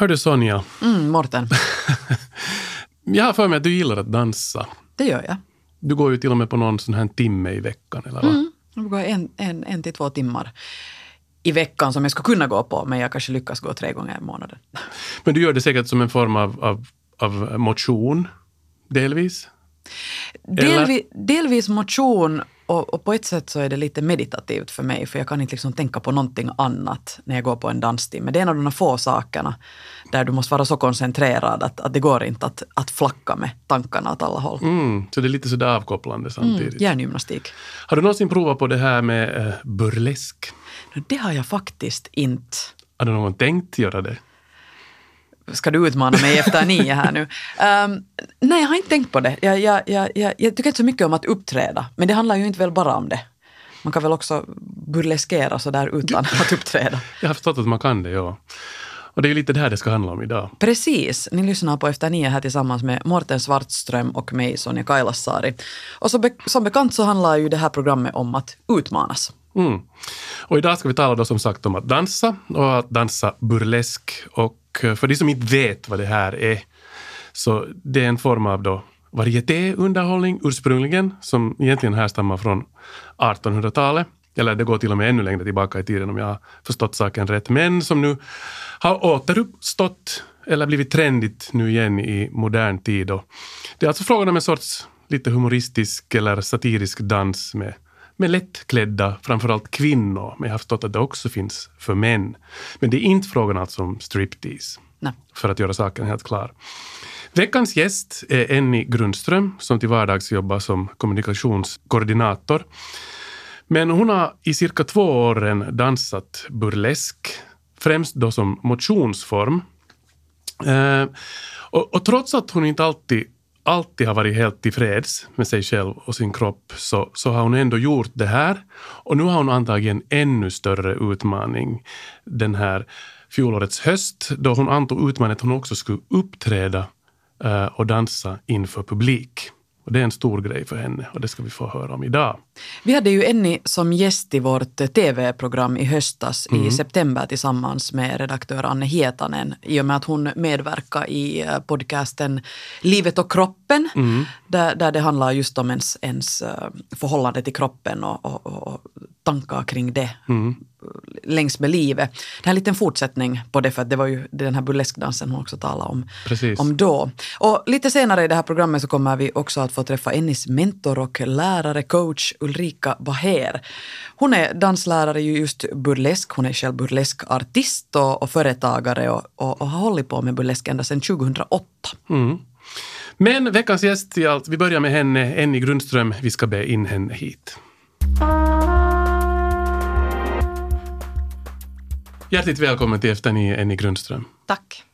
Hördu Sonja, Mm, Morten, jag har för mig att du gillar att dansa. det gör jag. Du går ju till och med på någon sån här timme i veckan, eller vad? Mm. Jag går en, en, en till två timmar i veckan som jag skulle kunna gå på, men jag kanske lyckas gå tre gånger i månaden. Men du gör det säkert som en form av, av, av motion, delvis? Delvi, delvis motion och, och på ett sätt så är det lite meditativt för mig, för jag kan inte liksom tänka på någonting annat när jag går på en danstimme. Det är en av de få sakerna där du måste vara så koncentrerad att, att det går inte att, att flacka med tankarna åt alla håll. Mm, så det är lite sådär avkopplande samtidigt. Mm, hjärngymnastik. Har du någonsin provat på det här med eh, burlesk? Det har jag faktiskt inte. Har du någon tänkt göra det? Ska du utmana mig efter nio här nu? Um, nej, jag har inte tänkt på det. Jag, jag, jag, jag, jag tycker inte så mycket om att uppträda, men det handlar ju inte väl bara om det. Man kan väl också burleskera sådär utan att uppträda. Jag har förstått att man kan det, ja. Och det är ju lite det här det ska handla om idag. Precis, ni lyssnar på Efter nio här tillsammans med Morten Svartström och mig, Sonja Kailasari. Och be, som bekant så handlar ju det här programmet om att utmanas. Mm. Och idag ska vi tala då som sagt om att dansa och att dansa burlesk. Och Eh, för de som inte vet vad det här är, så det är en form av då varietéunderhållning ursprungligen, som egentligen härstammar från 1800-talet. Eller det går till och med ännu längre tillbaka i tiden om jag har förstått saken rätt. Men som nu har återuppstått eller blivit trendigt nu igen i modern tid. Och det är alltså frågan om en sorts lite humoristisk eller satirisk dans med med lättklädda, framförallt kvinnor. Men jag har förstått att det också finns för män. Men det är inte frågan alltså om striptease. Nej. För att göra saken helt klar. Veckans gäst är Enni Grundström som till vardags jobbar som kommunikationskoordinator. Men hon har i cirka två år dansat burlesk, främst då som motionsform. Eh, och, och trots att hon inte alltid alltid har varit helt tillfreds med sig själv och sin kropp så, så har hon ändå gjort det här. Och nu har hon antagit en ännu större utmaning den här fjolårets höst då hon antog utmaningen att hon också skulle uppträda uh, och dansa inför publik. Och det är en stor grej för henne och det ska vi få höra om idag. Vi hade ju Enni som gäst i vårt tv-program i höstas mm. i september tillsammans med redaktör Anne Hietanen i och med att hon medverkar i eh, podcasten Livet och kroppen mm. där, där det handlar just om ens, ens eh, förhållande till kroppen och, och, och tankar kring det mm. Längs med livet. Det här är en liten fortsättning på det för att det var ju den här burleskdansen hon också talade om, om då. Och lite senare i det här programmet så kommer vi också att få träffa Ennis mentor och lärare, coach Ulrika Baher. Hon är danslärare i just burlesk, hon är själv burleskartist och, och företagare och, och, och, har hållit på med burlesk ända sedan 2008. Mm. Men veckans gäst, vi börjar med henne, Enni Grundström. Vi ska be in henne hit. Hjärtligt välkommen till Efter nio, Enni Grundström. Tack.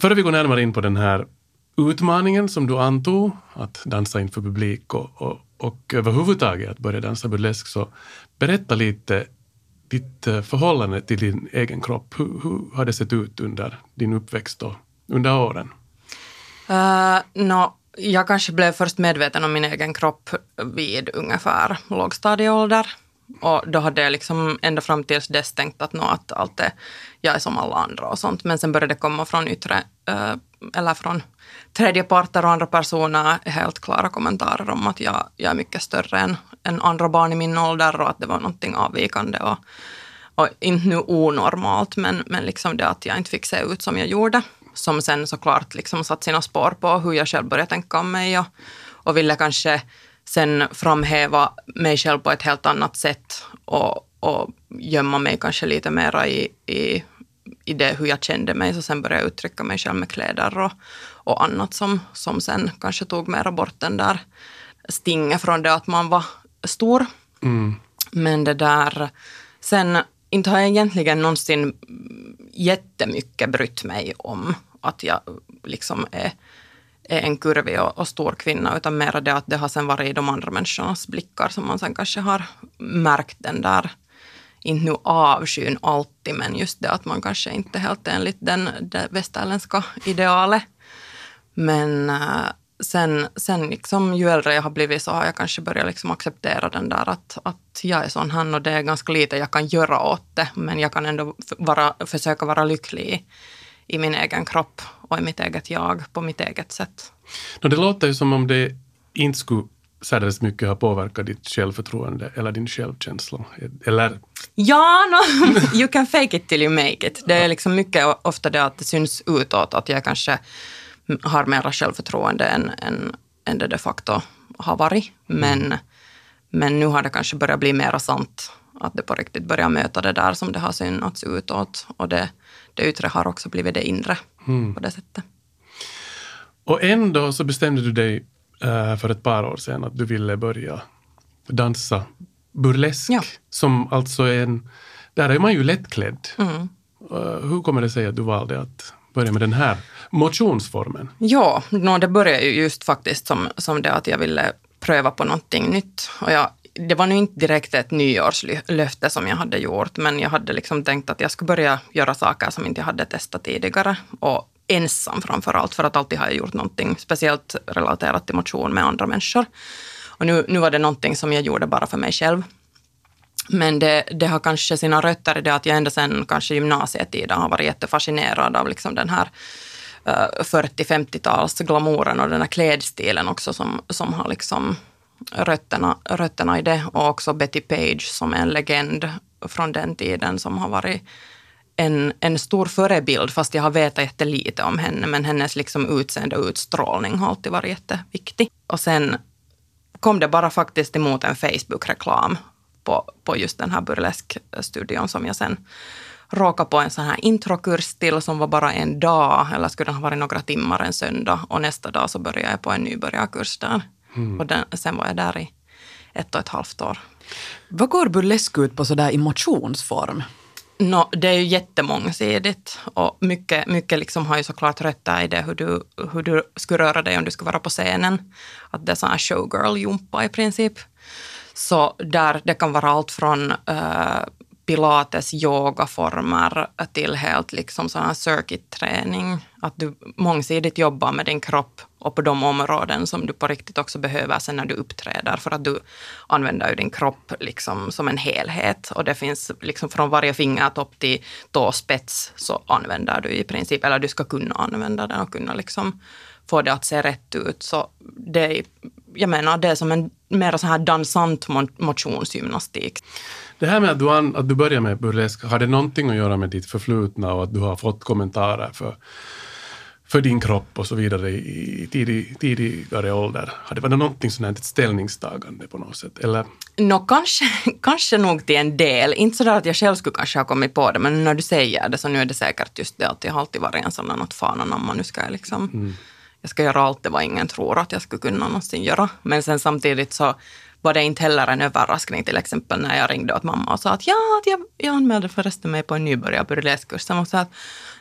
Före vi går närmare in på den här utmaningen som du antog, att dansa inför publik och, och, och överhuvudtaget att börja dansa burlesk, så berätta lite ditt eh, förhållande till din egen kropp. Hur, hur har det sett ut under din uppväxt och under åren? Uh, no, jag kanske blev först medveten om min egen kropp vid ungefär lågstadieålder. Och då hade jag liksom ända fram tills dess tänkt att, nå, att allt är, jag är som alla andra och sånt. Men sen började det komma från yttre, eh, eller från tredje parter och andra personer helt klara kommentarer om att jag, jag är mycket större än, än andra barn i min ålder och att det var någonting avvikande. Och, och inte nu onormalt, men, men liksom det att jag inte fick se ut som jag gjorde. Som sen såklart liksom satt sina spår på hur jag själv började tänka om mig och, och ville kanske sen framhäva mig själv på ett helt annat sätt och, och gömma mig kanske lite mera i, i, i det hur jag kände mig. Så sen började jag uttrycka mig själv med kläder och, och annat som, som sen kanske tog mera bort den där stinget från det att man var stor. Mm. Men det där, sen inte har jag egentligen någonsin jättemycket brytt mig om att jag liksom är är en kurvig och, och, stor kvinna, utan mer det att det har sen varit i de andra människornas blickar som man sen kanske har märkt den där, inte nu avskyn alltid, men just det att man kanske inte är helt enligt den, det västerländska idealet. Men eh, sen, sen liksom, ju äldre jag har blivit så har jag kanske börjat liksom acceptera den där att, att jag är sån här och det är ganska lite jag kan göra åt det, men jag kan ändå vara, försöka vara lycklig i, i min egen kropp och i mitt eget jag på mitt eget sätt. No, det låter ju som om det inte skulle särdeles mycket ha påverkat ditt självförtroende eller din självkänsla. Eller? Ja, no, you can fake it till you make it. Det är liksom mycket ofta det att det syns utåt att jag kanske har mera självförtroende än, än, än det de facto har varit. Men, mm. men nu har det kanske börjat bli mera sant. Att det på riktigt börjar möta det där som det har synats utåt. Och det, det yttre har också blivit det inre mm. på det sättet. Och ändå så bestämde du dig uh, för ett par år sedan att du ville börja dansa burlesk. Ja. Som alltså är en... Där är man ju lättklädd. Mm. Uh, hur kommer det sig att du valde att börja med den här motionsformen? Ja, no, det började ju just faktiskt som, som det att jag ville pröva på någonting nytt. Och jag, det var nu inte direkt ett nyårslöfte som jag hade gjort, men jag hade liksom tänkt att jag skulle börja göra saker som inte jag hade testat tidigare. Och ensam framför allt, för att alltid har jag gjort någonting speciellt relaterat till motion med andra människor. Och nu, nu var det någonting som jag gjorde bara för mig själv. Men det, det har kanske sina rötter i det att jag ända sedan kanske gymnasietiden har varit jättefascinerad av liksom den här eh, 40-50-tals glamouren och den här klädstilen också som, som har liksom rötterna, rötterna i det. Och också Betty Page som är en legend från den tiden som har varit en, en stor förebild, fast jag har vetat jättelite om henne, men hennes liksom utseende och utstrålning har alltid varit jätteviktig. Och sen kom det bara faktiskt emot en Facebook-reklam på, på just den här burleskstudion som jag sen råkade på en sån här introkurs till som var bara en dag, eller skulle den ha varit några timmar en söndag. Och nästa dag så började jag på en nybörjarkurs där. Mm. Och den, sen var jag där i ett och ett halvt år. Vad går burlesk ut på sådär i motionsform? No, det är ju jättemångsidigt och mycket, mycket liksom har ju såklart rötter i det hur du, hur du skulle röra dig om du skulle vara på scenen. Att det är sån här showgirl-jumpa i princip. Så där det kan vara allt från uh, pilates, yogaformer till helt liksom sån här circuit-träning. Att du mångsidigt jobbar med din kropp och på de områden som du på riktigt också behöver sen när du uppträder. För att du använder ju din kropp liksom som en helhet. Och det finns liksom från varje fingertopp till tåspets så använder du i princip, eller du ska kunna använda den och kunna liksom få det att se rätt ut. Så det är, jag menar, det är som en mer så här dansant motionsgymnastik. Det här med att du, att du börjar med burlesk, har det någonting att göra med ditt förflutna och att du har fått kommentarer för, för din kropp och så vidare i tidig, tidigare ålder? Har det varit någonting sånt ett ställningstagande på något sätt? Eller? No, kanske, kanske nog till en del. Inte så att jag själv skulle kanske ha kommit på det, men när du säger det så nu är det säkert just det att jag alltid varit en sån att fan anamma, nu ska jag liksom mm. Jag ska göra allt det vad ingen tror att jag skulle kunna någonsin göra. Men sen samtidigt så var det inte heller en överraskning till exempel när jag ringde åt mamma och sa att ja, att jag, jag anmälde förresten mig på en nybörjarburleskkurs. Och sa att,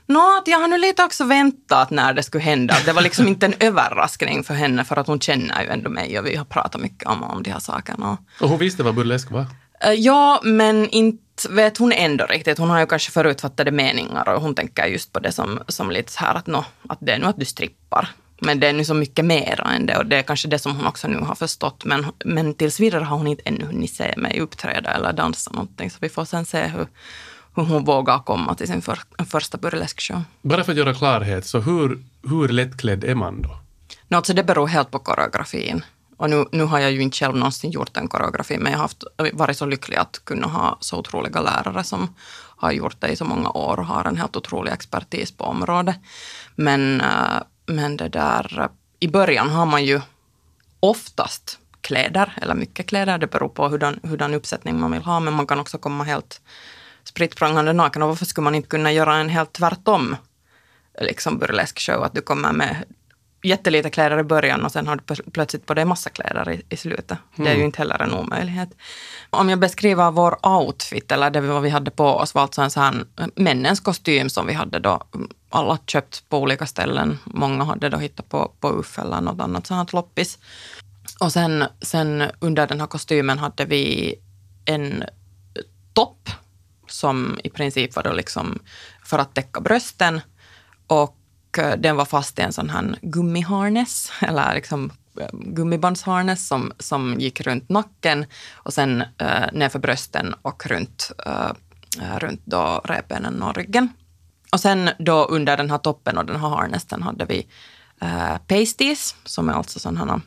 Nå, att jag har nu lite också väntat när det skulle hända. Det var liksom inte en överraskning för henne för att hon känner ju ändå mig och vi har pratat mycket om, om de här sakerna. Och hon visste vad burlesk var? Eh, ja, men inte vet hon ändå riktigt. Hon har ju kanske förutfattade meningar och hon tänker just på det som, som lite så här att, no, att det är nu att du strippar. Men det är nu så mycket mer än det och det är kanske det som hon också nu har förstått. Men, men tills vidare har hon inte ännu hunnit se mig uppträda eller dansa någonting. Så vi får sen se hur, hur hon vågar komma till sin för, första burleskshow. Bara för att göra klarhet, så hur, hur lättklädd är man då? No, alltså det beror helt på koreografin. Och nu, nu har jag ju inte själv någonsin gjort en koreografi, men jag har haft, varit så lycklig att kunna ha så otroliga lärare som har gjort det i så många år och har en helt otrolig expertis på området. Men äh, men det där, i början har man ju oftast kläder, eller mycket kläder. Det beror på hurdan, hurdan uppsättning man vill ha, men man kan också komma helt spritt naken. Och varför skulle man inte kunna göra en helt tvärtom liksom burlesk show? Att du kommer med jättelite kläder i början och sen har du plötsligt på dig massa kläder i, i slutet. Mm. Det är ju mm. inte heller en omöjlighet. Om jag beskriver vår outfit, eller det vad vi hade på oss, var alltså en sån här männens kostym som vi hade då alla köpt på olika ställen. Många hade då hittat på, på UFF eller något annat sånt loppis. Och sen, sen under den här kostymen hade vi en topp som i princip var då liksom för att täcka brösten. Och Eh, den var fast i en sån här gummiharness, eller liksom eh, gummibandsharness som, som gick runt nacken och sen uh, nerför brösten och runt, uh, runt då revbenen och ryggen. Och sen då under den här toppen och den här harnessen hade vi äh, pasties, som är alltså sådana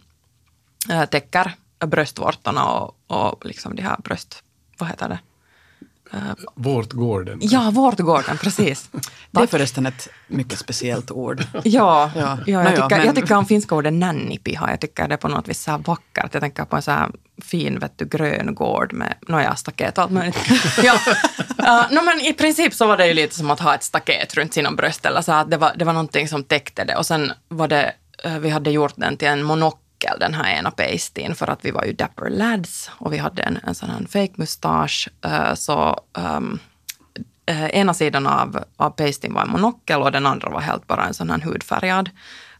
äh, täcker bröstvårtorna och, och liksom de här bröst... Vad heter det? Vårtgården. Ja, vårtgården, precis. Det är förresten ett mycket speciellt ord. Ja, Ja. ja. Jag, ja, tycker, men- jag tycker om finska ordet nännipiha. Jag tycker det är på något vis så här vackert. Jag tänker på en så här fin vet du, grön gård med nåja, staket och allt möjligt. ja. Uh, no, men I princip så var det ju lite som att ha ett staket runt sina bröst. Eller så att det, var, det var någonting som täckte det. Och sen var det, eh, vi hade gjort den till en enkel den här ena pastin, för att vi var ju dapper lads och vi hade en, en sån här fake mustasch. Eh, så um, ena sidan av, av pastin var en monokel och den andra var helt bara en sån här hudfärgad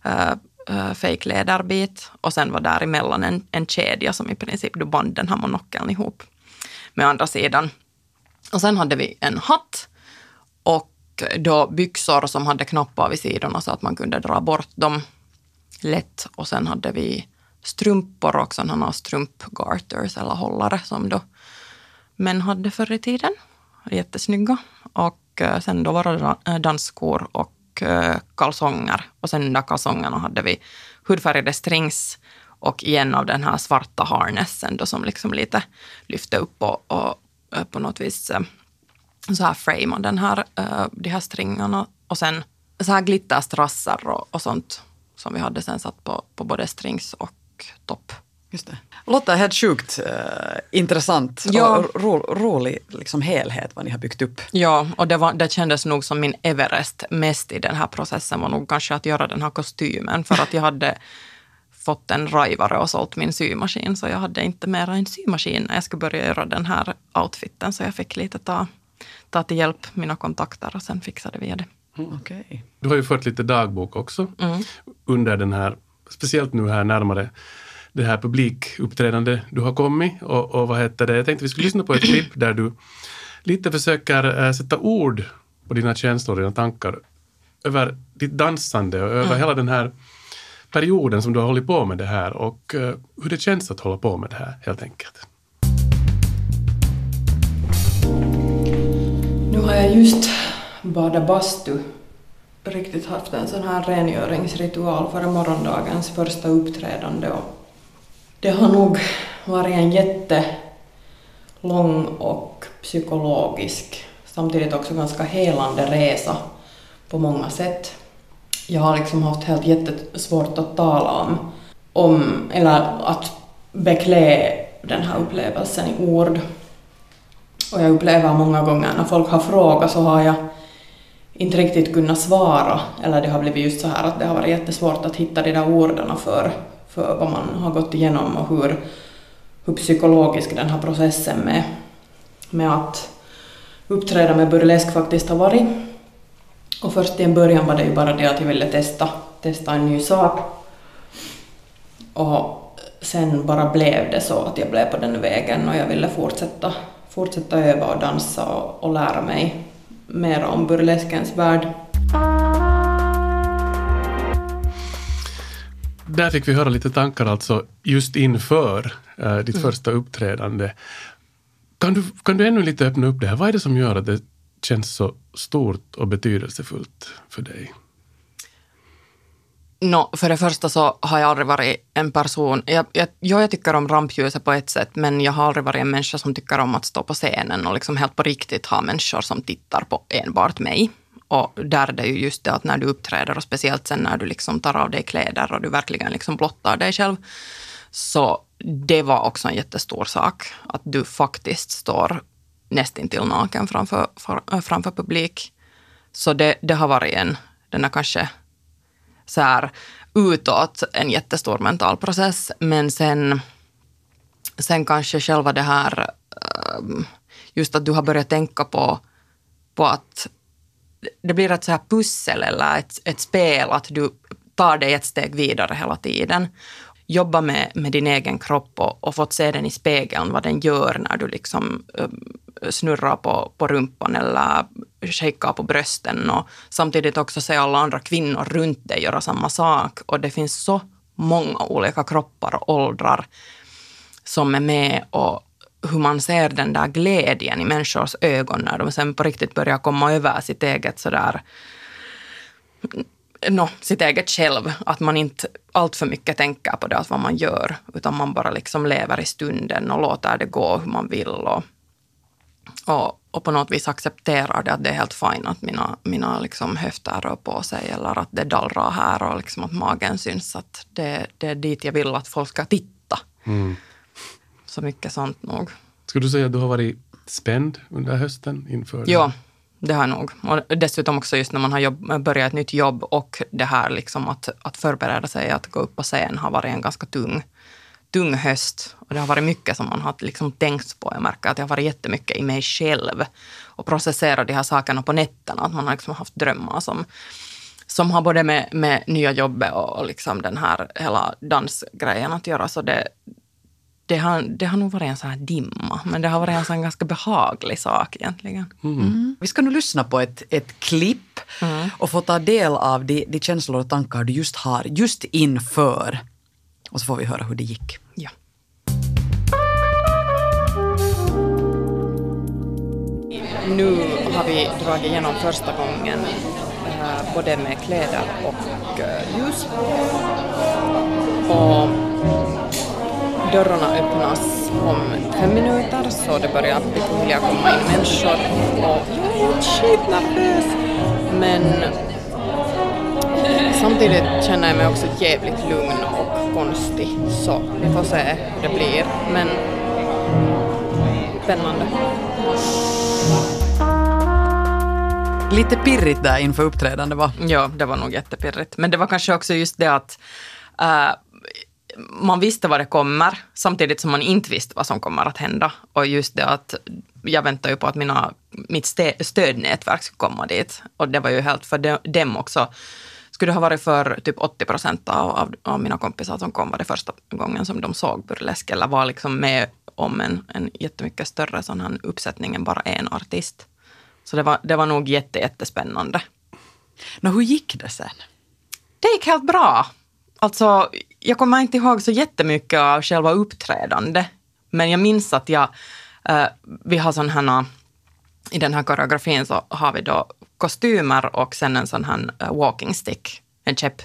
uh, uh, fake läderbit. Och sen var däremellan en, en kedja som i princip du band den här monokeln ihop med andra sidan. Och sen hade vi en hatt och då byxor som hade knappar vid sidorna så att man kunde dra bort dem lätt. Och sen hade vi strumpor och sådana strumpgarters eller hållare som då män hade förr i tiden. Jättesnygga. Och eh, sen då var det eh, dansskor och eh, kalsonger. Och sen under kalsongerna hade vi hudfärgade strings och igen av den här svarta harnessen då som liksom lite lyfte upp och, och på något vis så här framea den här, de här stringarna. Och sen så här glitterstrassar och, och sånt som vi hade sen satt på, på både strings och topp. Just det. Låter helt sjukt eh, intressant Ja. och ro, rolig liksom, helhet vad ni har byggt upp. Ja, och det, var, det kändes nog som min Everest mest i den här processen var nog kanske att göra den här kostymen för att jag hade fått en rajvare och sålt min symaskin så jag hade inte mer än symaskin när jag skulle börja göra den här outfiten så jag fick lite ta, ta till hjälp mina kontakter och sen fixade vi det. Okej. Du har ju fört lite dagbok också under den här, speciellt nu här närmare det här publikuppträdande du har kommit. Och, och vad heter det, jag tänkte vi skulle lyssna på ett klipp där du lite försöker äh, sätta ord på dina känslor och dina tankar över ditt dansande och över hela den här perioden som du har hållit på med det här och äh, hur det känns att hålla på med det här helt enkelt. Nu har jag just badat bastu. Riktigt haft en sån här rengöringsritual före morgondagens första uppträdande. Och det har nog varit en jättelång och psykologisk, samtidigt också ganska helande resa på många sätt. Jag har liksom haft helt jättesvårt att tala om, om eller att beklä den här upplevelsen i ord. Och jag upplever många gånger när folk har frågat så har jag inte riktigt kunnat svara. Eller det har blivit just så här att det har varit jättesvårt att hitta de där orden för, för vad man har gått igenom och hur, hur psykologisk den här processen med, med att uppträda med burlesk faktiskt har varit. Och först i en början var det ju bara det att jag ville testa, testa en ny sak. Och sen bara blev det så att jag blev på den vägen och jag ville fortsätta, fortsätta öva och dansa och, och lära mig mer om burleskens värld. Där fick vi höra lite tankar alltså just inför äh, Mm. ditt första uppträdande. Kan du, kan du ännu lite öppna upp det här? Vad är det som gör att det känns så stort och betydelsefullt för dig? No, för det första så har jag aldrig varit en person, jag, jag, jag tycker om rampljuset på ett sätt, men jag har aldrig varit en människa som tycker om att stå på scenen och liksom helt på riktigt ha människor som tittar på enbart mig. Och där är det ju just det att när du uppträder och speciellt sen när du liksom tar av dig kläder och du verkligen liksom blottar dig själv, så det var också en jättestor sak, att du faktiskt står nästintill naken framför, framför publik. Så det, det har varit en, den här kanske så här utåt en jättestor mental process, men sen, sen kanske själva det här, ehm, just att du har börjat tänka på, på att det blir ett så här pussel eller ett, ett spel, att du tar dig ett steg vidare hela tiden. Jobba med, med din egen kropp och, och fått se den i spegeln, vad den gör när du liksom um, snurrar på, på rumpan eller shakar på brösten och samtidigt också se alla andra kvinnor runt dig göra samma sak. Och det finns så många olika kroppar och åldrar som är med och hur man ser den där glädjen i människors ögon när de sen på riktigt börjar komma över sitt eget sådär mm, no, sitt eget själv. Att man inte allt för mycket tänker på det, att vad man gör, utan man bara liksom lever i stunden och låter det gå hur man vill. Och, och, och på något vis accepterar det att det är helt fint att mina, mina liksom höfter rör på sig eller att det dallrar här och liksom att magen syns. Att det, det är dit jag vill att folk ska titta. Mm. Så mycket sånt nog. Skulle du säga att du har varit spänd under hösten inför? Ja, det har jag nog. Och dessutom också just när man har jobb, börjat ett nytt jobb och det här liksom att, att förbereda sig att gå upp på scen har varit en ganska tung, tung höst. Och det har varit mycket som man har liksom tänkt på. Jag märker att jag har varit jättemycket i mig själv och processerat de här sakerna på nätterna. Att man har liksom haft drömmar som, som har både med, med nya jobbet och liksom den här hela dansgrejen att göra. Så det, det har, det har nog varit en sån här dimma, men det har varit en sån ganska behaglig sak egentligen. Mm. Vi ska nu lyssna på ett, ett klipp Mm. och få ta del av de, de känslor och tankar du just har just inför. Och så får vi höra hur det gick. Ja. Nu har vi dragit igenom första gången eh, både med kläder och eh, ljus. Och dörrarna öppnas om fem minuter så det börjar vilja komma in människor. Och jag är skitnervös! Men samtidigt känner jag mig också jävligt lugn och konstig. Så vi får se hur det blir. Men spännande. Lite pirrigt där inför uppträdande va? Ja, det var nog jättepirrigt. Men det var kanske också just det att äh, man visste vad det kommer, samtidigt som man inte visste vad som kommer att hända. Och just det att jag väntar ju på att mina, mitt stödnätverk skulle komma dit. Och det var ju helt för de, dem också. Skulle det ha varit för typ 80 procent av, av, av mina kompisar som kom var det första gången som de såg burlesk eller var liksom med om en, en jättemycket större sån här uppsättning än bara en artist. Så det var, det var nog jätte, jättespännande. Nå, hur gick det sen? Det gick helt bra. Alltså, jag kommer inte ihåg så jättemycket av själva uppträdande. Men jag minns att jag, eh, vi har sån här, i den här koreografin så har vi då kostymer och sen en sån här eh, walking stick, en käpp.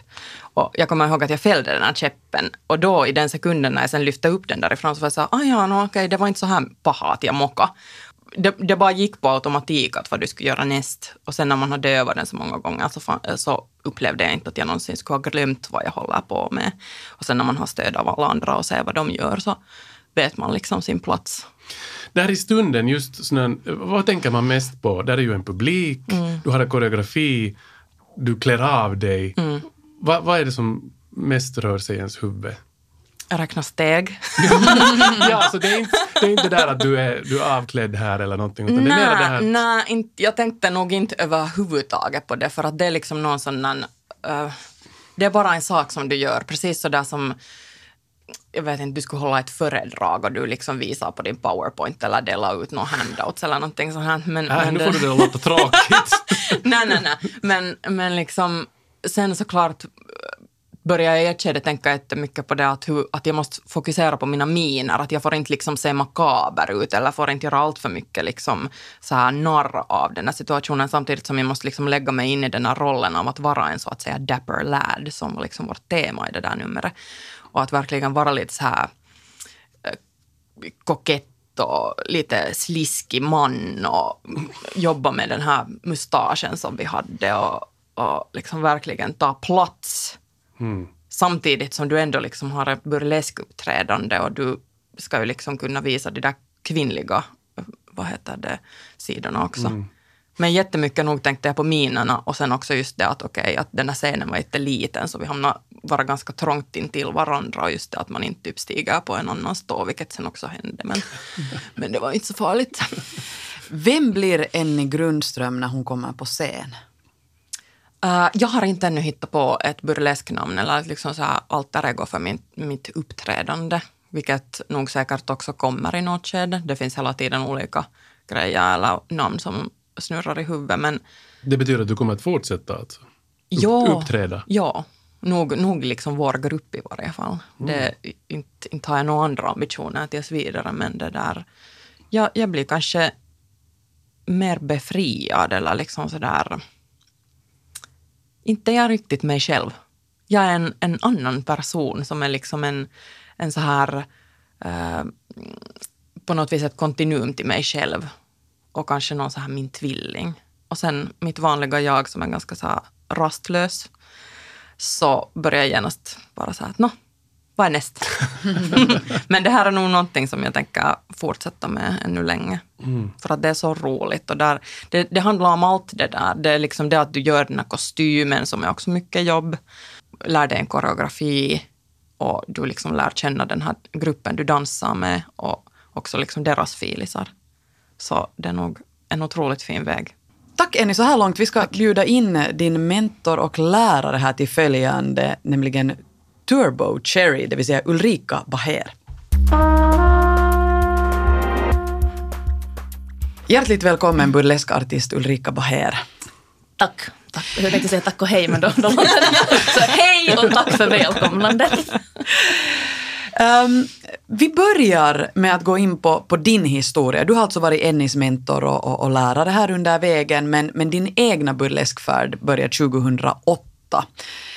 Och jag kommer ihåg att jag fällde den här käppen och då i den sekunden när jag sen lyfte upp den därifrån så var jag så här, ah, ja, no, okej, det var inte så här paha att jag mocka. Det, det bara gick på automatik att vad du skulle göra näst. Och sen när man hade övat den så många gånger så, fan, eh, så upplevde jag inte att jag någonsin skulle ha glömt vad jag håller på med. Och sen när man har stöd av alla andra och ser vad de gör så vet man liksom sin plats. Där i stunden, just sån, vad tänker man mest på? Där är ju en publik, du har en koreografi, du klär av dig. Va, vad är det som mest rör sig i ens huvud? Jag räknar steg. ja, så det är, inte, det är inte det där att du är, du är avklädd här eller någonting, utan det är det här... Nej, nej, inte, jag tänkte nog inte överhuvudtaget på det för att det är liksom någon sån uh, det är bara en sak som du gör, precis så där som jag vet inte, du skulle hålla ett föredrag och du liksom visar på din powerpoint eller delar ut några handouts eller någonting sånt här. Men, Äh, men nu får du det att låta tråkigt. nej, nej, nej. Men, men liksom, sen såklart börjar jag i ett skede tänka jättemycket på det att, hur, att jag måste fokusera på mina miner, att jag får inte liksom se makaber ut eller får inte göra allt för mycket liksom så här narr av den här situationen samtidigt som jag måste liksom lägga mig in i den här rollen av att vara en så att säga dapper lad som var liksom vårt tema i det där numret. Och att verkligen vara lite så här eh, kokett och lite sliskig man och jobba med den här mustaschen som vi hade och, och liksom verkligen ta plats. Samtidigt som du ändå liksom har ett burleskuppträdande och du ska ju liksom kunna visa de där kvinnliga, vad heter det, sidorna också. Men jättemycket nog tänkte jag på minerna och sen också just det att okej, att den här scenen var jätteliten så vi hamnade vara ganska trångt in till varandra och just det att man inte typ stiger på en annan stå, vilket sen också hände. Men, men det var inte så farligt. Vem blir Enni Grundström när hon kommer på scen? Uh, jag har inte ännu hittat på ett burlesknamn eller liksom så här alter ego för min, mitt uppträdande, vilket nog säkert också kommer i något skede. Det finns hela tiden olika grejer eller namn som snurrar i huvudet, men Det betyder att du kommer att fortsätta alltså? Upp, Ja. uppträda? ja, nog, nog liksom vår grupp i varje fall. Mm. Det, inte, inte har jag några andra ambitioner tills vidare, men det där... Jag, jag blir kanske mer befriad eller liksom sådär... Inte jag riktigt mig själv. Jag är en, en annan person som är liksom en, en så här... Eh, på något vis ett kontinuum till mig själv. Och kanske någon så här min tvilling. Och sen mitt vanliga jag som är ganska så här rastlös. Så börjar jag genast bara så här att nå, vad är näst? Men det här är nog någonting som jag tänker fortsätta med ännu länge. Mm. För att det är så roligt. Och där, det, det handlar om allt det där. Det är liksom det att du gör den här kostymen som är också mycket jobb. Lär dig en koreografi och du liksom lär känna den här gruppen du dansar med och också liksom deras filisar. Så det är nog en otroligt fin väg. Tack Enni så här långt. Vi ska bjuda in din mentor och lärare här till följande, nämligen Turbo Cherry, det vill säga Ulrika Baher. Hjärtligt välkommen burleskartist Ulrika Baher. Tack. tack. Jag tänkte säga tack och hej, men då, då låter det Så hej och tack för välkomnandet. Um, vi börjar med att gå in på, på din historia. Du har alltså varit Ennis mentor och, och, och lärare här under vägen, men, men din egna burleskfärd började 2008.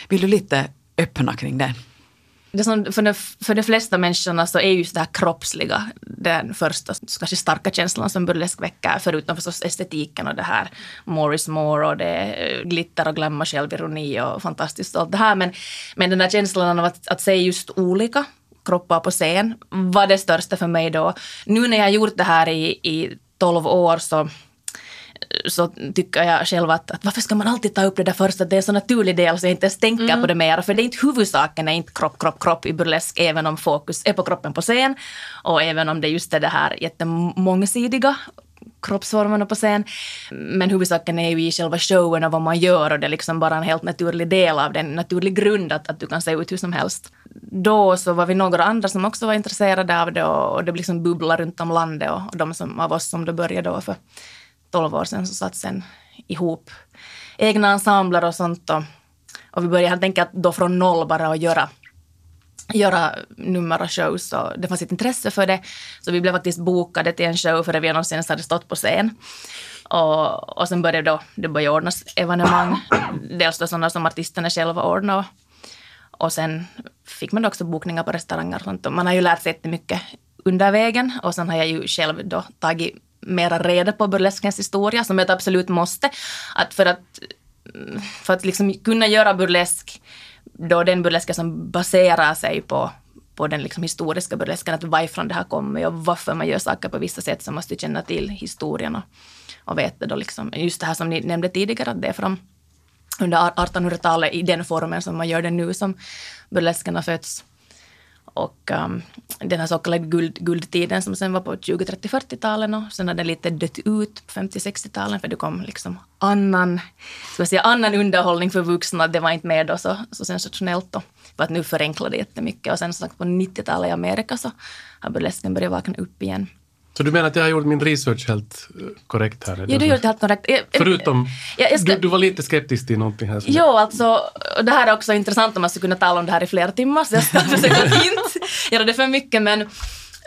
Vill du lite öppna kring det? Det som för, de, för de flesta människorna så är just det här kroppsliga den första kanske starka känslan som burlesk väcker, förutom förstås estetiken och det här more is more och det är glitter och glamour, självironi och fantastiskt och allt det här. Men, men den där känslan av att, att se just olika kroppar på scen var det största för mig då. Nu när jag har gjort det här i, i 12 år så så tycker jag själv att, att varför ska man alltid ta upp det där först, att det är en så naturlig del så jag inte ens tänker mm. på det mer. För det är inte huvudsaken, är inte kropp, kropp, kropp i burlesk, även om fokus är på kroppen på scen och även om det just är det här jättemångsidiga kroppsformerna på scen. Men huvudsaken är ju i själva showen och vad man gör och det är liksom bara en helt naturlig del av den, naturlig grund att, att du kan se ut hur som helst. Då så var vi några andra som också var intresserade av det och, och det liksom bubblade runt om landet och, och de som, av oss som då började då för 12 år sedan så satt sen ihop egna ensembler och sånt. Och, och vi började helt enkelt då från noll bara att göra göra nummer och shows och det fanns ett intresse för det. Så vi blev faktiskt bokade till en show före vi någonsin ens hade stått på scen. Och, och sen började då, det började ordnas evenemang, dels då sådana som artisterna själva ordnade. Och, och sen fick man då också bokningar på restauranger och sånt. Och man har ju lärt sig jättemycket under vägen och sen har jag ju själv då tagit mera reda på burleskens historia som ett absolut måste. Att för att, för att liksom kunna göra burlesk, då den burlesken som baserar sig på på den liksom historiska burlesken, att varifrån det har kommit och varför man gör saker på vissa sätt, så måste känna till historien och, och veta då liksom, just det här som ni nämnde tidigare, att det är från under 1800-talet i den formen som man gör det nu som burlesken har fötts. Och um, den här så kallade guld, guldtiden som sen var på 20, 30, 40-talen och sen har den lite dött ut på 50, 60-talen för det kom liksom annan, ska säga, annan underhållning för vuxna. Det var inte mer då så, så sensationellt då. För att nu förenklar det jättemycket och sen så på 90-talet i Amerika så har burlesken börjat vakna upp igen. Så du menar att jag har gjort min research helt eh, korrekt här? Ja, du har gjort helt korrekt. Jag, Förutom, Ja, jag ska- du, du var lite skeptisk till någonting här. Jo, alltså det här är också intressant om man skulle kunna tala om det här i flera timmar, så jag ska försöka inte göra det för mycket, men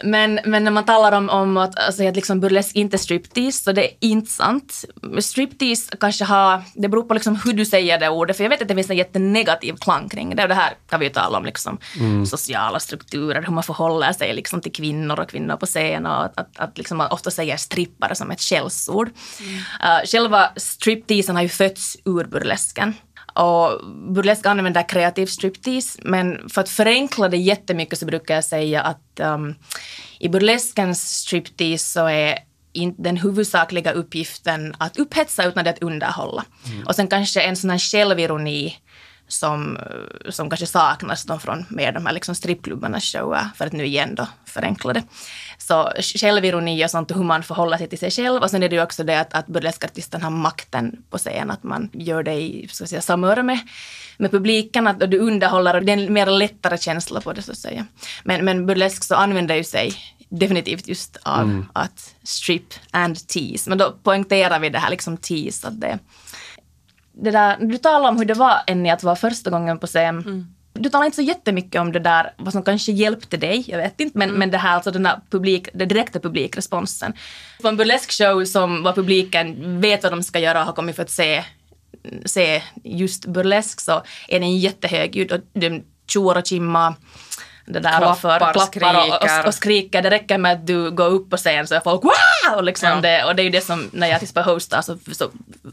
men, men när man talar om, om att, alltså, att liksom burlesk inte är striptease, så det är inte sant. Striptease kanske har, det beror på liksom hur du säger det ordet, för jag vet att det finns en jättenegativ klang kring det, och det här kan vi ju tala om, liksom, sociala strukturer, hur man förhåller sig liksom, till kvinnor och kvinnor på scen, och att, att, att liksom, man ofta säger strippare som ett skällsord. Uh, själva stripteasen har ju fötts ur burlesken. Och burlesk använder kreativ striptease, men för att förenkla det jättemycket så brukar jag säga att um, i burleskens striptease så är inte den huvudsakliga uppgiften att upphetsa utan det att underhålla. Och sen kanske en sån här självironi som, eh, som kanske saknas då från mer de här liksom strippklubbarnas shower, för att nu igen då förenkla det. Så självironi och sånt, hur man förhåller sig till sig själv. Och sen är det ju också det att, att burleskartisten har makten på scen, att man gör det i så att säga, samör med, med publiken, att du underhåller, och det är en mer lättare känsla på det så att säga. Men, men burlesk så använder ju sig definitivt just av att strip and tease. Men då poängterar vi det här liksom tease, att det det där, du talar om hur det var Enni att vara första gången på scen. Mm. Du talar inte så jättemycket om det där, vad som kanske hjälpte dig, jag vet inte, men, men det här alltså den här publik, den direkta publikresponsen. På en burlesk show som var publiken vet vad de ska göra och har kommit för att se, se just burlesk så är den jättehögljudd och de tjoar och chimmar det där Klappar, för, klappar och, skriker. och, och skriker. Det räcker med att du går upp på scen så är folk wow! Och, liksom Ja. det, och det är ju det som när jag till exempel hostar så, så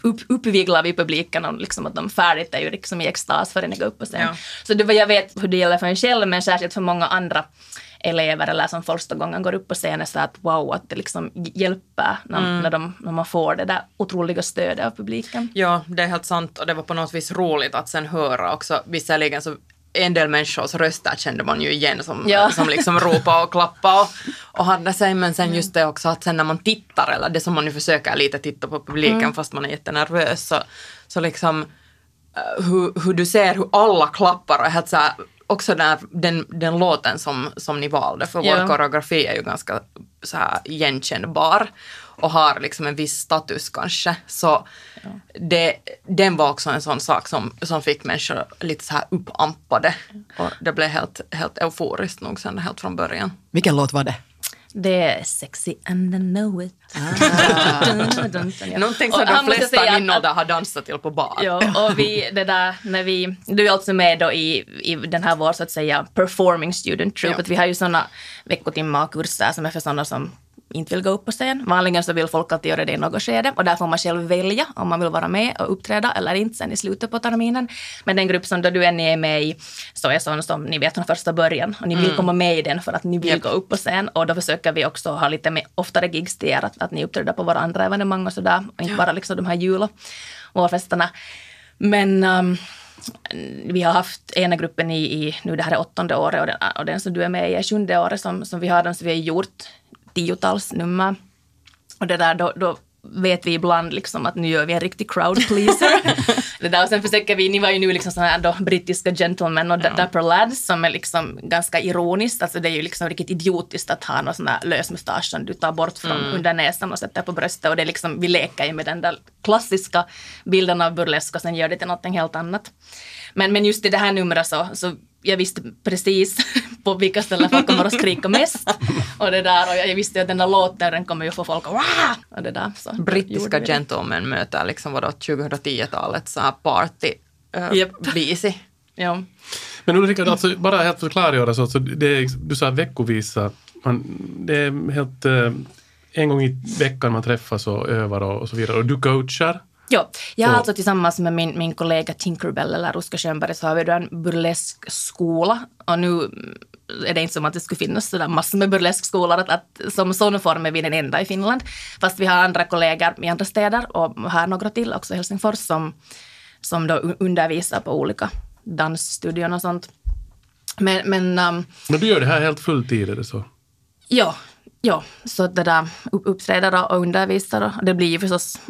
upp, uppviglar vi publiken och liksom att de färdigt är ju liksom i extas före ni går upp på scen. Ja. Så det, jag vet hur det gäller för en själv men särskilt för många andra elever eller som första gången går upp på scenen så att wow, att det liksom hjälper när, Mm. när, de, när man får det där otroliga stödet av publiken. Ja, det är helt sant och det var på något vis roligt att sen höra också, visserligen så en del människors röster kände man ju igen som, Ja. som liksom ropade och klappade och, och hade sig, men sen just det också att sen när man tittar, eller det som man nu försöker lite titta på publiken fast man är jättenervös, så, så liksom eh, hur, hur du ser hur alla klappar och helt så här, också den, den, den låten som, som ni valde, för Ja. vår koreografi är ju ganska så här igenkännbar och har liksom en viss status kanske. Så det, den var också en sån sak som, som fick människor lite så här uppampade. Och det blev helt, helt euforiskt nog sen helt från början. Vilken låt var det? Det är sexy and I know it. Ja. Någonting som Och de flesta inåldrar har dansat till på bar. Ja, och vi, det där, när vi, du är alltså med då i, i den här vår så att säga performing student troupe, Ja. att vi har ju sådana veckotimmar och kurser som är för sådana som inte vill gå upp på scen. Vanligen så vill folk alltid göra det i något skede och där får man själv välja om man vill vara med och uppträda eller inte sen i slutet på terminen. Men den grupp som då du än är med i så är sån som ni vet från första början och ni vill komma med i den för att ni vill Japp. gå upp på scen och då försöker vi också ha lite mer, oftare gigs till er, att, att ni uppträder på våra andra evenemang och sådär och inte bara liksom de här jul och vårfesterna. Men um, vi har haft ena gruppen i, i, nu det här är åttonde året och den, och den som du är med i är sjunde året som, som vi har den, så vi har gjort tiotals nummer. Och det där, då, då vet vi ibland liksom att nu gör vi en riktig crowd pleaser. det där, och sen försöker vi, ni var ju nu liksom sådana här då, brittiska gentlemen och ja. dapper lads som är liksom ganska ironiskt, alltså det är ju liksom riktigt idiotiskt att ha någon sån här lös mustasch som du tar bort från under näsan och sätter på bröstet och det är liksom, vi leker ju med den där klassiska bilden av burlesk och sen gör det till någonting helt annat. Men, men just i det här numret så, så jag visste precis på vilka ställen folk kommer att skrika mest. Och det där, och jag, visste att den där låten den kommer ju få folk att Wah! och det där. Så Brittiska det. gentlemen möter liksom vadå 2010-talets så här party Japp. visi. Ja. Men Ulrika, alltså, bara helt för att klargöra så, så det är, du sa veckovisa, man, det är helt eh, en gång i veckan man träffas och övar och, och så vidare och du coachar. Jo, jag har alltså tillsammans med min, min kollega Tinkerbell, eller Ruska Schönberg, så har vi då en burleskskola. Och nu är det inte som att det skulle finnas sådär massor med burleskskolor, att, att som sån form är vi den enda i Finland. Fast vi har andra kollegor i andra städer och här några till, också i Helsingfors, som, som då un- undervisar på olika dansstudion och sånt. Men, men um, Men du gör det här helt fulltid, är det så? Ja, ja, så det där upp- uppträder och undervisar och det blir ju förstås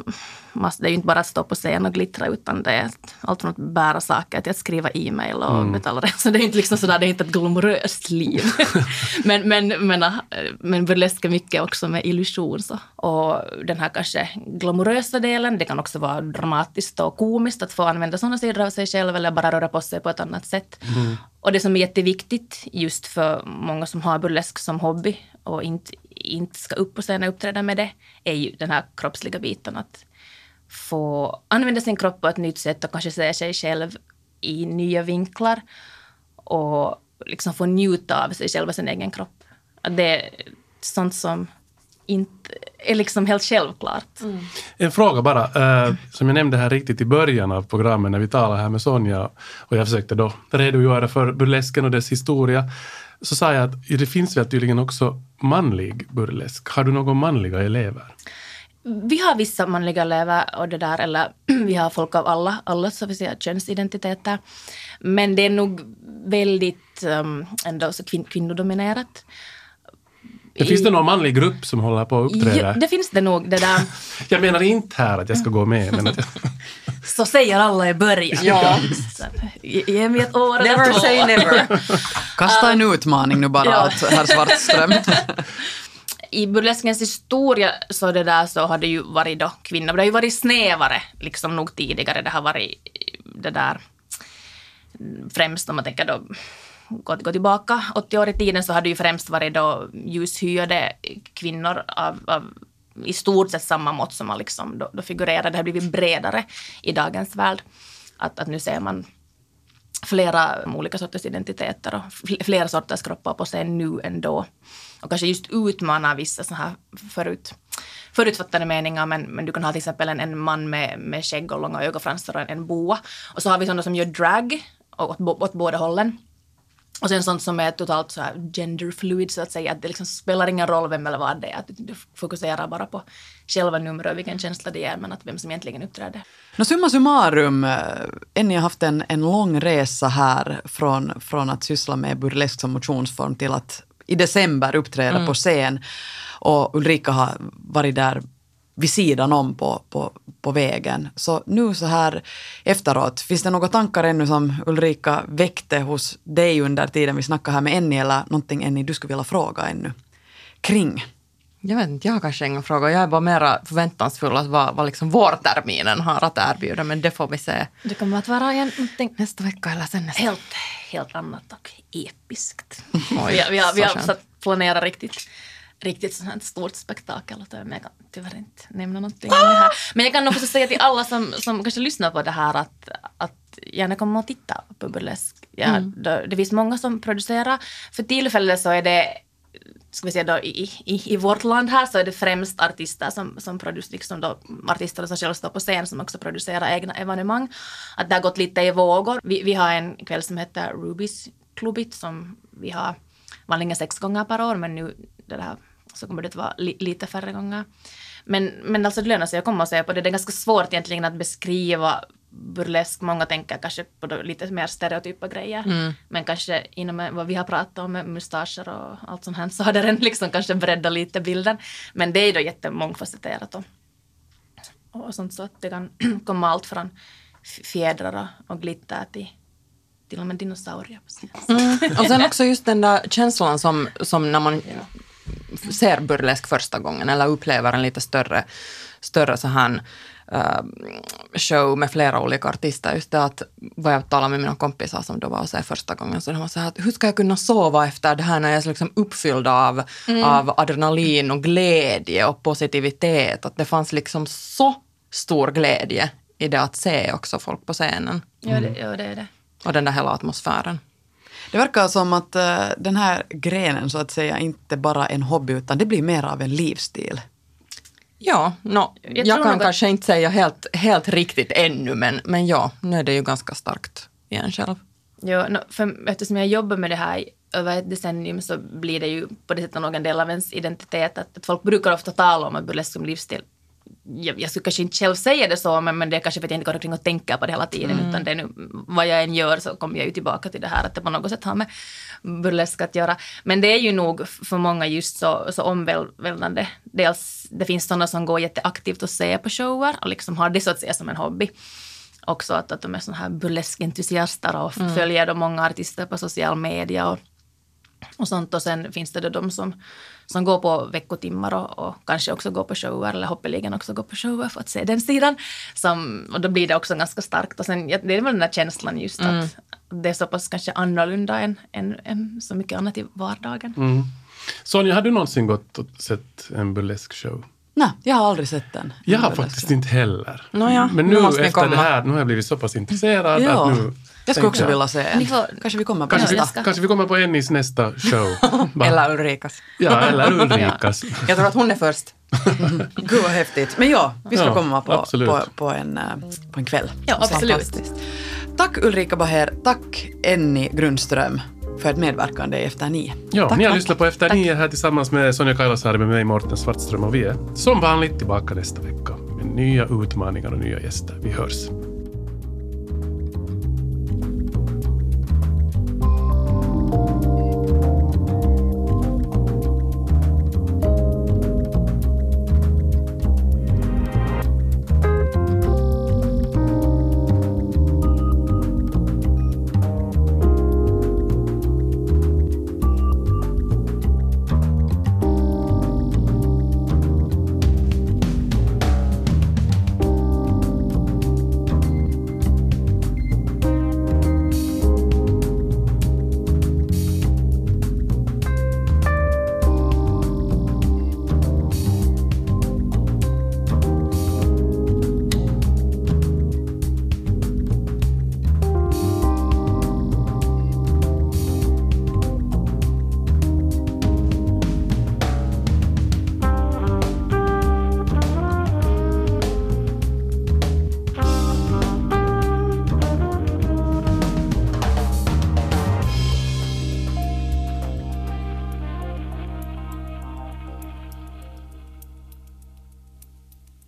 det är ju inte bara att stå på scen och glittra utan det är allt från att bära saker till att skriva e-mail och betala det. Så det är inte liksom sådär, det är inte ett glamoröst liv. men, men, men, men burlesk är mycket också med illusion så. Och den här kanske glamorösa delen, det kan också vara dramatiskt och komiskt att få använda sådana sidor av sig själv eller bara röra på sig på ett annat sätt. Och det som är jätteviktigt just för många som har burlesk som hobby och inte, inte ska upp på scenen och uppträda med det, är ju den här kroppsliga biten. Att få använda sin kropp på ett nytt sätt och kanske se sig själv i nya vinklar och liksom få njuta av sig själv och sin egen kropp. Att det är sånt som inte är liksom helt självklart. En fråga bara, eh, som jag nämnde här riktigt i början av programmet när vi talade här med Sonja och jag försökte då redogöra för burlesken och dess historia. Så sa jag att det finns väl tydligen också manlig burlesk. Har du några manliga elever? Vi har vissa manliga elever och det där, eller vi har folk av alla, alla så vi säga, könsidentiteter. Men det är nog väldigt um, ändå så kvin- kvinnodominerat. Det finns det någon manlig grupp som håller på att uppträda? Det finns det nog. Det där. Jag menar inte här att jag ska gå med, men att jag, Så säger alla i början. Ja. Ge mig ett år eller Never två. say never. Kasta en utmaning nu bara Ja. åt herr Svartström. i burleskens historia så det där så har det ju varit då kvinnor, det har ju varit snävare liksom nog tidigare. Det har varit det där främst om man tänker då gå, gå tillbaka 80 år i tiden så har det ju främst varit då ljushyade kvinnor av, av i stort sett samma mått som man liksom då, då figurerar. Det har blivit bredare i dagens värld. Att, att nu ser man flera olika sorters identiteter och flera sorters kroppar på scen nu än då. Och kanske just utmana vissa så här förut, förutfattade meningar. Men, men du kan ha till exempel en, en man med, med skägg och långa ögonfransar och en, en boa. Och så har vi sådana som gör drag åt, åt båda hållen. Och sen sånt som är totalt så här genderfluid så att säga, att det liksom spelar ingen roll vem eller vad det är, att du fokuserar bara på själva numret och vilken känsla det ger, men att vem som egentligen uppträder. No, summa summarum, Enni har haft en, en lång resa här från, från att syssla med burlesk som motionsform till att i december uppträda mm. på scen. Och Ulrika har varit där vid sidan om på, på, på vägen. Så nu så här efteråt, finns det några tankar ännu som Ulrika väckte hos dig under tiden vi snackade här med Enni eller någonting Enni du skulle vilja fråga ännu kring? Jag vet inte, jag har kanske inga frågor. Jag är bara mera förväntansfull att vad, vad liksom vårterminen har att erbjuda, men det får vi se. Det kommer att vara igen någonting nästa vecka eller sen nästa. Helt, helt annat och episkt. Oj, vi, vi, har, vi har planerat riktigt riktigt sånt här stort spektakel. Men jag kan tyvärr inte nämna någonting om det här. Men jag kan också säga till alla som, som kanske lyssnar på det här att, att gärna komma och titta på burlesk. Ja, mm. det, det finns många som producerar. För tillfället så är det ska vi säga då, i, i, i vårt land här så är det främst artister som, som producerar, liksom då, artister som själv står på scen som också producerar egna evenemang. Att det har gått lite i vågor. Vi, vi har en kväll som heter Rubys Clubbit som vi har vanligen sex gånger per år men nu det här så kommer det att vara li lite färre gånger. Men, men alltså det lönar sig att komma och se på det. Det är ganska svårt egentligen att beskriva burlesk. Många tänker kanske på lite mer stereotypa grejer. Mm. Men kanske inom vad vi har pratat om med mustascher och allt sånt här så har det redan liksom kanske breddat lite bilden. Men det är då jättemångfacetterat och, och sånt så att det kan komma allt från fjädrar och glitter till till och med dinosaurier. Mm. Och sen också just den där känslan som, som när man ser burlesk första gången eller upplever en lite större, större så här uh, show med flera olika artister. Just det att vad jag talade med mina kompisar som då var och se första gången, så de var så här att hur ska jag kunna sova efter det här när jag är liksom uppfylld av, mm. av adrenalin och glädje och positivitet. Att det fanns liksom så stor glädje i det att se också folk på scenen. Ja, det, ja, det är det. Och den där hela atmosfären. Det verkar som att uh, den här grenen så att säga inte bara är en hobby utan det blir mer av en livsstil. Ja, no, jag, jag kan kanske inte säga helt, helt riktigt ännu men, men ja, nu är det ju ganska starkt i en själv. Ja, no, för eftersom jag jobbar med det här över ett decennium så blir det ju på det sättet någon del av ens identitet. Att, att folk brukar ofta tala om att burlesk som livsstil jag, jag skulle kanske inte själv säga det så, men, men det är kanske för att jag inte går omkring och tänker på det hela tiden, mm. utan det är nu, vad jag än gör så kommer jag ju tillbaka till det här att det på något sätt har med burlesk att göra. Men det är ju nog för många just så, så omvälvande. Dels, det finns sådana som går jätteaktivt och ser på shower och liksom har det så att säga som en hobby. Också att, att de är sådana här burleskentusiaster och mm. följer de många artister på social media och, och sånt. Och sen finns det då de som som går på veckotimmar och, och, kanske också går på shower eller hoppeligen också går på shower för att se den sidan. Som, och då blir det också ganska starkt. Och sen, det är väl den där känslan just mm. att det är så pass kanske annorlunda än, än, än så mycket annat i vardagen. Mm. Sonja, har du någonsin gått och sett en burlesk show? Nej, jag har aldrig sett den. Jag har faktiskt inte heller. Nåja, Men nu, nu efter det här, nu har jag blivit så pass intresserad ja. att nu jag skulle också vilja se en. Får, kanske vi kommer på kanske nästa. Vi, kanske vi kommer på Ennis nästa show. eller Ulrikas. Ja, eller Ulrikas. jag tror att hon är först. Gud vad häftigt. Men ja, vi ska ja, komma på, på, på, en, på en kväll. Ja, absolut. Tack Ulrika Baher, tack Enni Grundström för ett medverkande i Efter nio. Ja, tack, ni har tack. lyssnat på Efter tack. nio här tillsammans med Sonja Kailasari med mig Morten Svartström och vi är som vanligt tillbaka nästa vecka med nya utmaningar och nya gäster. Vi hörs.